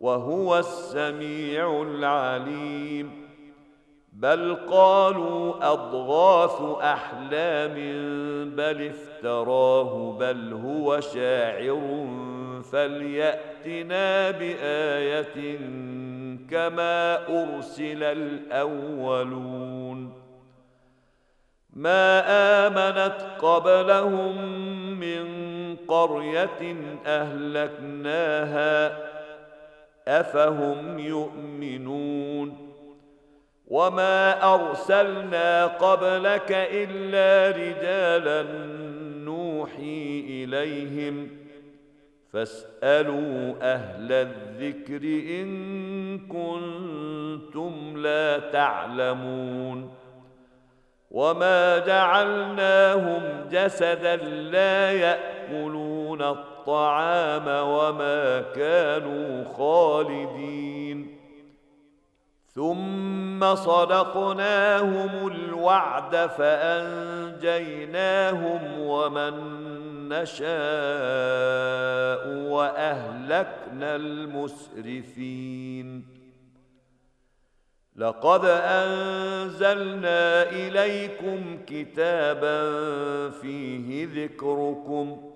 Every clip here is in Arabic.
وهو السميع العليم. بل قالوا أضغاث أحلام بل افتراه بل هو شاعر فليأتنا بآية كما أرسل الأولون. ما آمنت قبلهم من قرية أهلكناها أفهم يؤمنون وما أرسلنا قبلك إلا رجالا نوحي إليهم فاسألوا أهل الذكر إن كنتم لا تعلمون وما جعلناهم جسدا لا يأكلون الطعام وما كانوا خالدين. ثم صدقناهم الوعد فأنجيناهم ومن نشاء وأهلكنا المسرفين. لقد أنزلنا إليكم كتابا فيه ذكركم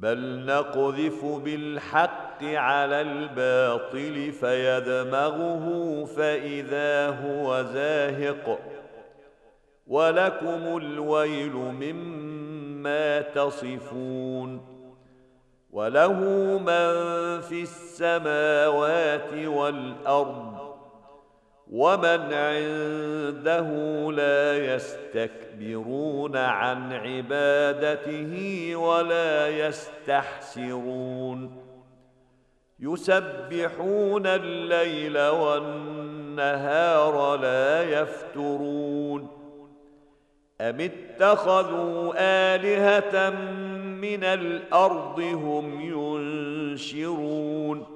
بل نقذف بالحق على الباطل فيدمغه فإذا هو زاهق. ولكم الويل مما تصفون. وله من في السماوات والأرض ومن عنده لا يستكبرون عن عبادته ولا يستحسرون. يسبحون الليل والنهار لا يفترون. أم اتخذوا آلهة من الأرض هم ينشرون؟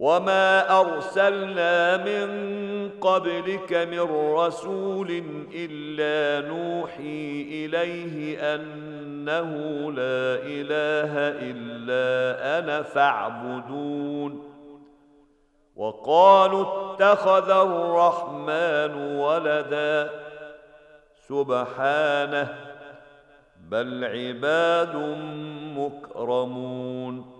وما ارسلنا من قبلك من رسول الا نوحي اليه انه لا اله الا أنا فاعبدون. وقالوا اتخذ الرحمن ولدا. سبحانه بل عباد مكرمون.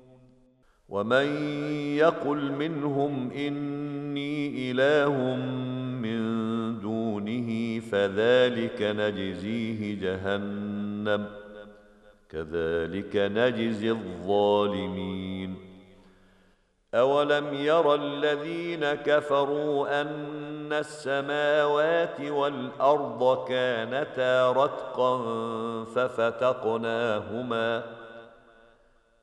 ومن يقل منهم اني اله من دونه فذلك نجزيه جهنم كذلك نجزي الظالمين اولم ير الذين كفروا ان السماوات والارض كانتا رتقا ففتقناهما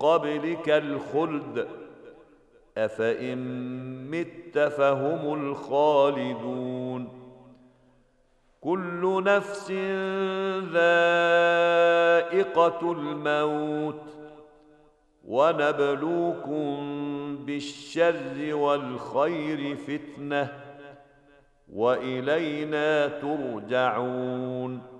قبلك الخلد أفإن مت فهم الخالدون كل نفس ذائقة الموت ونبلوكم بالشر والخير فتنة وإلينا ترجعون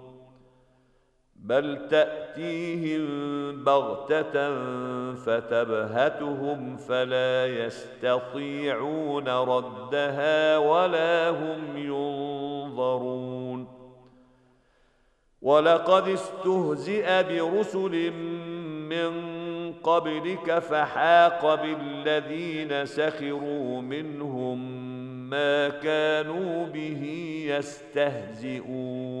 بل تاتيهم بغته فتبهتهم فلا يستطيعون ردها ولا هم ينظرون ولقد استهزئ برسل من قبلك فحاق بالذين سخروا منهم ما كانوا به يستهزئون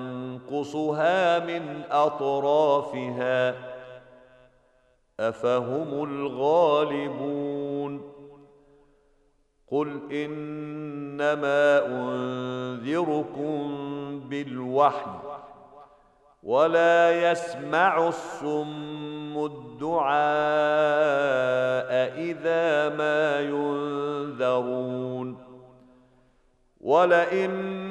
ننقصها من أطرافها. أفهم الغالبون. قل إنما أنذركم بالوحي ولا يسمع الصم الدعاء إذا ما ينذرون. ولئن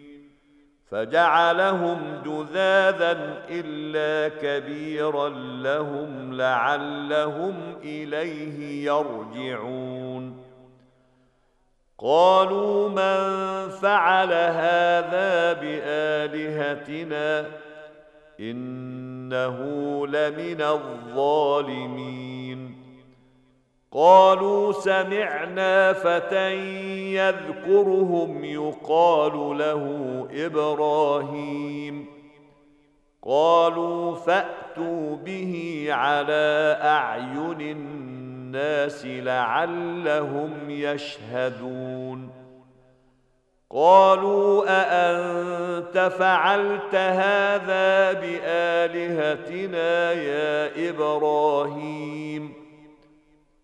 فجعلهم جذاذا إلا كبيرا لهم لعلهم إليه يرجعون. قالوا من فعل هذا بآلهتنا إنه لمن الظالمين. قالوا سمعنا فتى يذكرهم يقال له إبراهيم. قالوا فأتوا به على أعين الناس لعلهم يشهدون. قالوا أأنت فعلت هذا بآلهتنا يا إبراهيم؟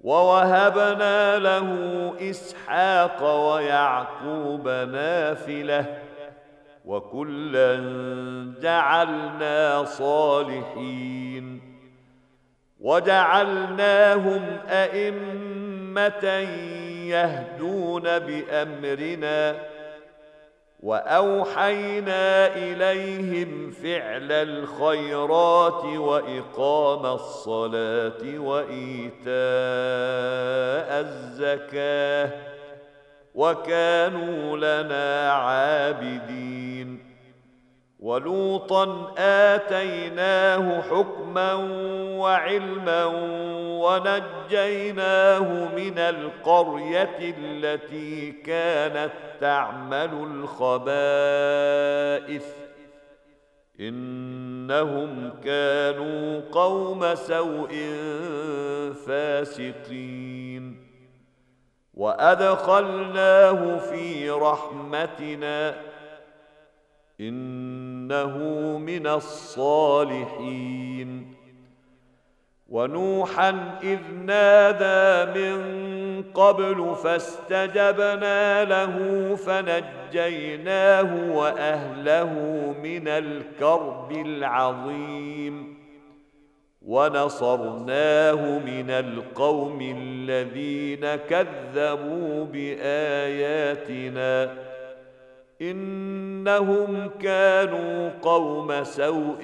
ووهبنا له إسحاق ويعقوب نافلة وكلا جعلنا صالحين وجعلناهم أئمة يهدون بأمرنا وأوحينا إليهم فعل الخيرات وإقام الصلاة وإيتاء الزكاة وكانوا لنا عابدين. ولوطا آتيناه حكما وعلما ونجيناه من القرية التي كانت تعمل الخبائث. إنهم كانوا قوم سوء فاسقين. وأدخلناه في رحمتنا. إنه من الصالحين. ونوحا إذ نادى من قبل فاستجبنا له فنجيناه وأهله من الكرب العظيم. ونصرناه من القوم الذين كذبوا بآياتنا. إنهم كانوا قوم سوء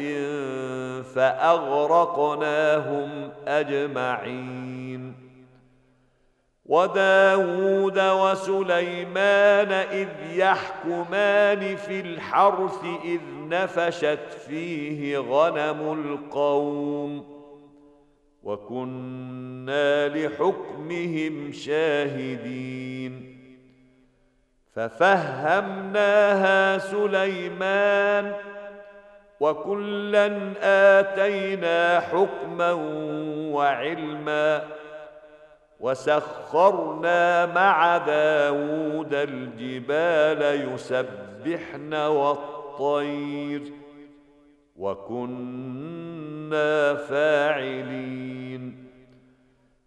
فأغرقناهم أجمعين. وداود وسليمان اذ يحكمان في الحرث اذ نفشت فيه غنم القوم وكنا لحكمهم شاهدين. ففهمناها سليمان وكلا آتينا حكما وعلما وسخرنا مع داود الجبال يسبحن والطير وكنا فاعلين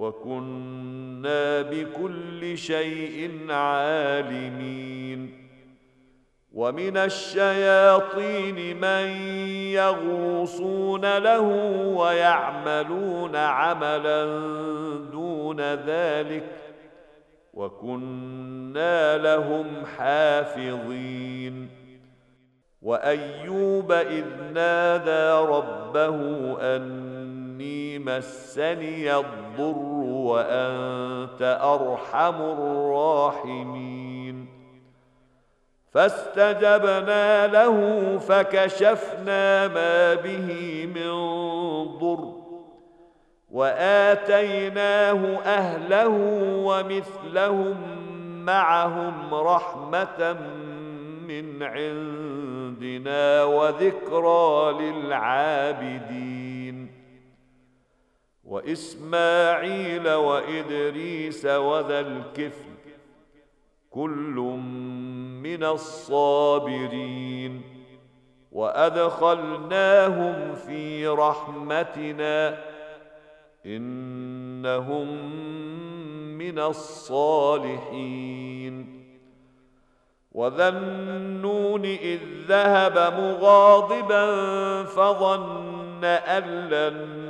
وكنا بكل شيء عالمين. ومن الشياطين من يغوصون له ويعملون عملا دون ذلك وكنا لهم حافظين. وأيوب إذ نادى ربه أن إني مسني الضر وأنت أرحم الراحمين. فاستجبنا له فكشفنا ما به من ضر وآتيناه أهله ومثلهم معهم رحمة من عندنا وذكرى للعابدين. وإسماعيل وإدريس وذا الكفل كل من الصابرين. وأدخلناهم في رحمتنا إنهم من الصالحين. وذا النون إذ ذهب مغاضبا فظن أن لن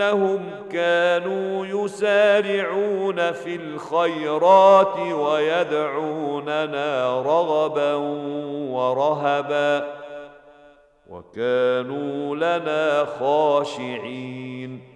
إنهم كانوا يسارعون في الخيرات ويدعوننا رغبا ورهبا وكانوا لنا خاشعين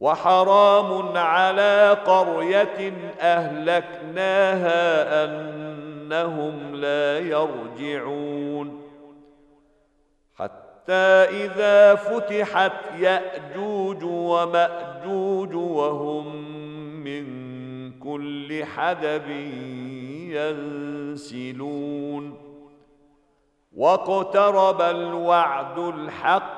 وحرام على قرية أهلكناها أنهم لا يرجعون. حتى إذا فتحت يأجوج ومأجوج وهم من كل حدب ينسلون. واقترب الوعد الحق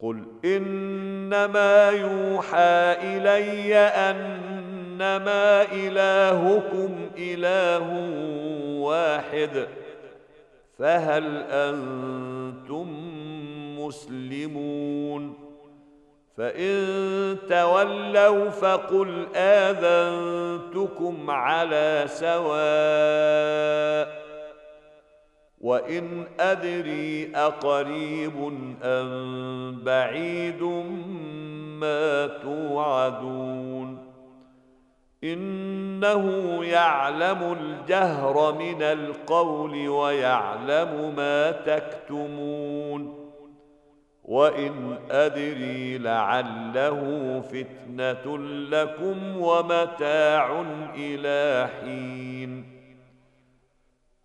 قل انما يوحى الي انما الهكم اله واحد فهل أنتم مسلمون فان تولوا فقل اذنتكم على سواء وان ادري اقريب ام بعيد ما توعدون انه يعلم الجهر من القول ويعلم ما تكتمون وان ادري لعله فتنه لكم ومتاع إلى حين